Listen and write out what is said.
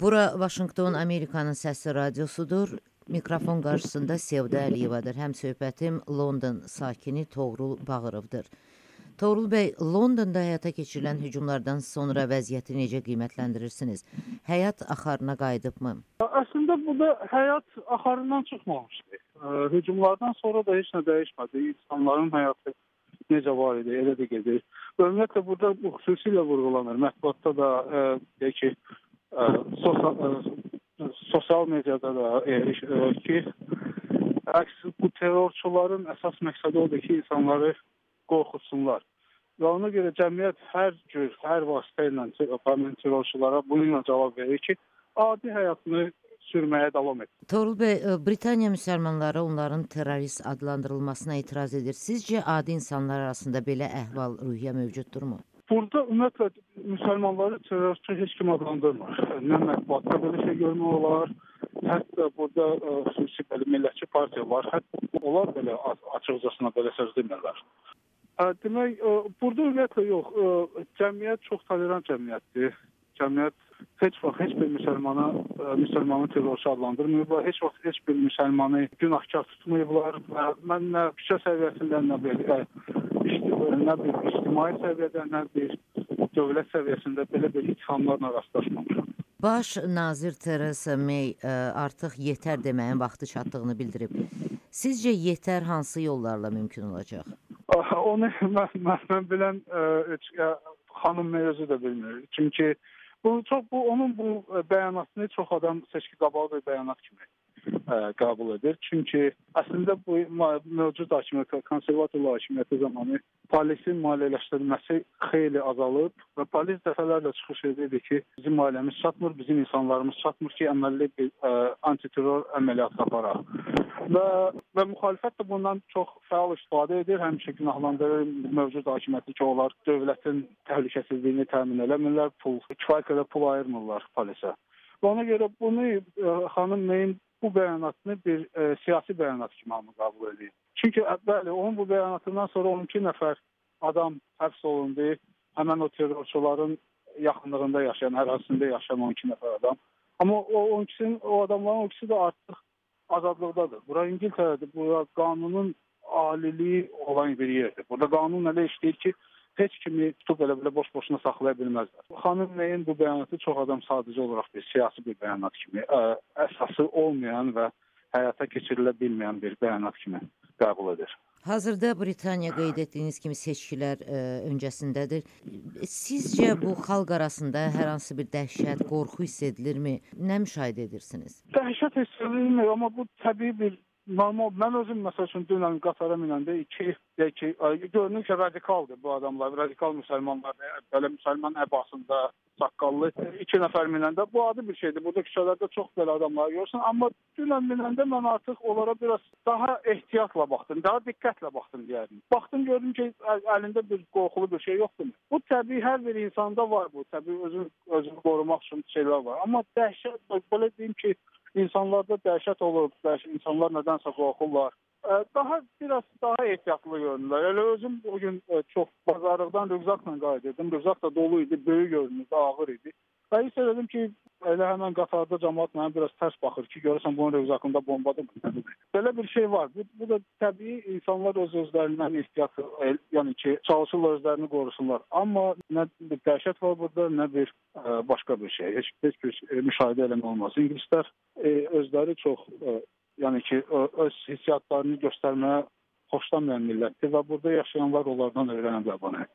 Bura Vaşinqton Amerikanın səsi radiosudur. Mikrofon qarşısında Sevda Əliyevadır. Həm söhbətim London sakini Toğrul Bağırovdur. Toğrul bəy, Londonda həyata keçirilən hücumlardan sonra vəziyyəti necə qiymətləndirirsiniz? Həyat axarına qayıdıbmı? Əslində burada həyat axarından çıxmamışdı. Hücumlardan sonra da heç nə dəyişmədi. İnsanların həyatı necə var idi, elə də gedir. Ümumiyyətlə burada bu xüsusilə vurğulanır. Mətbuatda da deyək ki, sosial e, sosial mediada da e, e, ki, əks bu terrorçuların əsas məqsədi odur ki, insanları qorxutsunlar. Və ona görə cəmiyyət hər cür, hər vasitə ilə terrorçulara bununla cavab verir ki, adi həyatını sürməyə davam etsin. Toğrul bəy, Britaniya müsəlmanları onların terrorist adlandırılmasına etiraz edir. Sizcə adi insanlar arasında belə əhval-ruhiyyə mövcuddurmu? Burada ümumiyyətlə müsəlmanları terrorçu heç kim adlandırmır. Nə mətbuatda belə şey görmək olar, hətta burada xüsusi belə millətçi partiya var. Hətta onlar belə açıqcasına belə söz demirlər. Demək, burada ümumiyyətlə yox, cəmiyyət çox tolerant cəmiyyətdir. Cəmiyyət heç vaxt heç bir müsəlmana müsəlmanı terrorçu adlandırmayıblar. Heç vaxt heç bir müsəlmanı günahkar tutmayıblar mən nə küçə səviyyəsində, nə belə nə bir ictimai səviyyədə, nə bir dövlət səviyyəsində belə bir ittihamlarla rastlaşmamışam. Baş nazir Theresa May ə, artıq yetər deməyin vaxtı çatdığını bildirib. Sizcə yetər hansı yollarla mümkün olacaq? Onu mən, mən, mən bilən ə, xanım May özü də bilmir. Çünki bu çox bu onun bu bəyanatını çox adam seçki qabağı bir bəyanat kimi ə, qəbul edir. Çünki əslində bu mövcud hakimiyyət, konservativ hakimiyyəti zamanı polisin maliyyələşdirilməsi xeyli azalıb və polis dəfələrlə çıxış edirdi ki, bizim ailəmiz çatmır, bizim insanlarımız çatmır ki, əməlli bir ə, antiterror əməliyyatı aparaq. Və və müxalifət də bundan çox fəal istifadə edir, həmişə günahlandırır mövcud hakimiyyəti ki, onlar dövlətin təhlükəsizliyini təmin eləmirlər, pul kifayət qədər pul ayırmırlar polisə. Və ona görə bunu ə, xanım Meyin bu bəyanatını bir ə, siyasi bəyanat kimi hamı qəbul edir. Çünki bəli, onun bu bəyanatından sonra 12 nəfər adam həbs olundu. Həmin o terrorçuların yaxınlığında yaşayan, ərazisində yaşayan 12 nəfər adam. Amma o 12-sinin o adamların 12-si də artıq azadlıqdadır. Bura İngiltərədir. Bura qanunun aliliyi olan bir yerdir. Burada qanun elə işləyir ki, heç kimi tutub elə belə boş-boşuna saxlaya bilməzlər. Xanım Meyin bu bəyanatı çox adam sadəcə olaraq bir siyasi bir bəyanat kimi, ə, əsası olmayan və həyata keçirilə bilməyən bir bəyanat kimi qəbul edir. Hazırda Britaniya qeyd etdiyiniz kimi seçkilər ə, öncəsindədir. Sizcə bu xalq arasında hər hansı bir dəhşət, qorxu hiss edilirmi? Nə müşahidə edirsiniz? Dəhşət hiss edilmir, amma bu təbii bir normal mən özüm məsəl üçün dünən qatara minəndə iki deyək ki, görünür ki, radikaldır bu adamlar, radikal müsəlmanlar, belə müsəlman əbasında saqqallı iki nəfər minəndə bu adi bir şeydir. Burada küçələrdə çox belə adamlar görürsən, amma dünən minəndə mən artıq onlara biraz daha ehtiyatla baxdım, daha diqqətlə baxdım deyərdim. Baxdım gördüm ki, əlində bir qorxulu bir şey yoxdur. Bu təbii hər bir insanda var bu. Təbii özün özünü qorumaq üçün şeylər var. Amma dəhşət belə deyim ki, insanlarda dəhşət olur, dəhşət, insanlar nədənsə qorxurlar. Daha biraz daha ehtiyatlı görünürlər. Elə özüm o gün çox bazarlıqdan rüzaqla qayıdırdım. Rüzaq da dolu idi, böyük görünürdü, ağır idi. Və hiss elədim ki, elə həmən qatarda cəmaət mənə biraz tərs baxır ki, görürsən bunun rüzaqında bombadır. Belə bir şey var. Bu, bu da təbii insanlar öz özlərindən ehtiyat, yəni ki, çalışırlar özlərini qorusunlar. Amma nə bir dəhşət var burada, nə bir ə, başqa bir şey. Heç, heç bir e, müşahidə eləmək olmaz. İngilislər e, özləri çox e, yəni ki, öz hissiyatlarını göstərməyə xoşlanmayan millətdir və burada yaşayanlar onlardan öyrənə bilər bunu.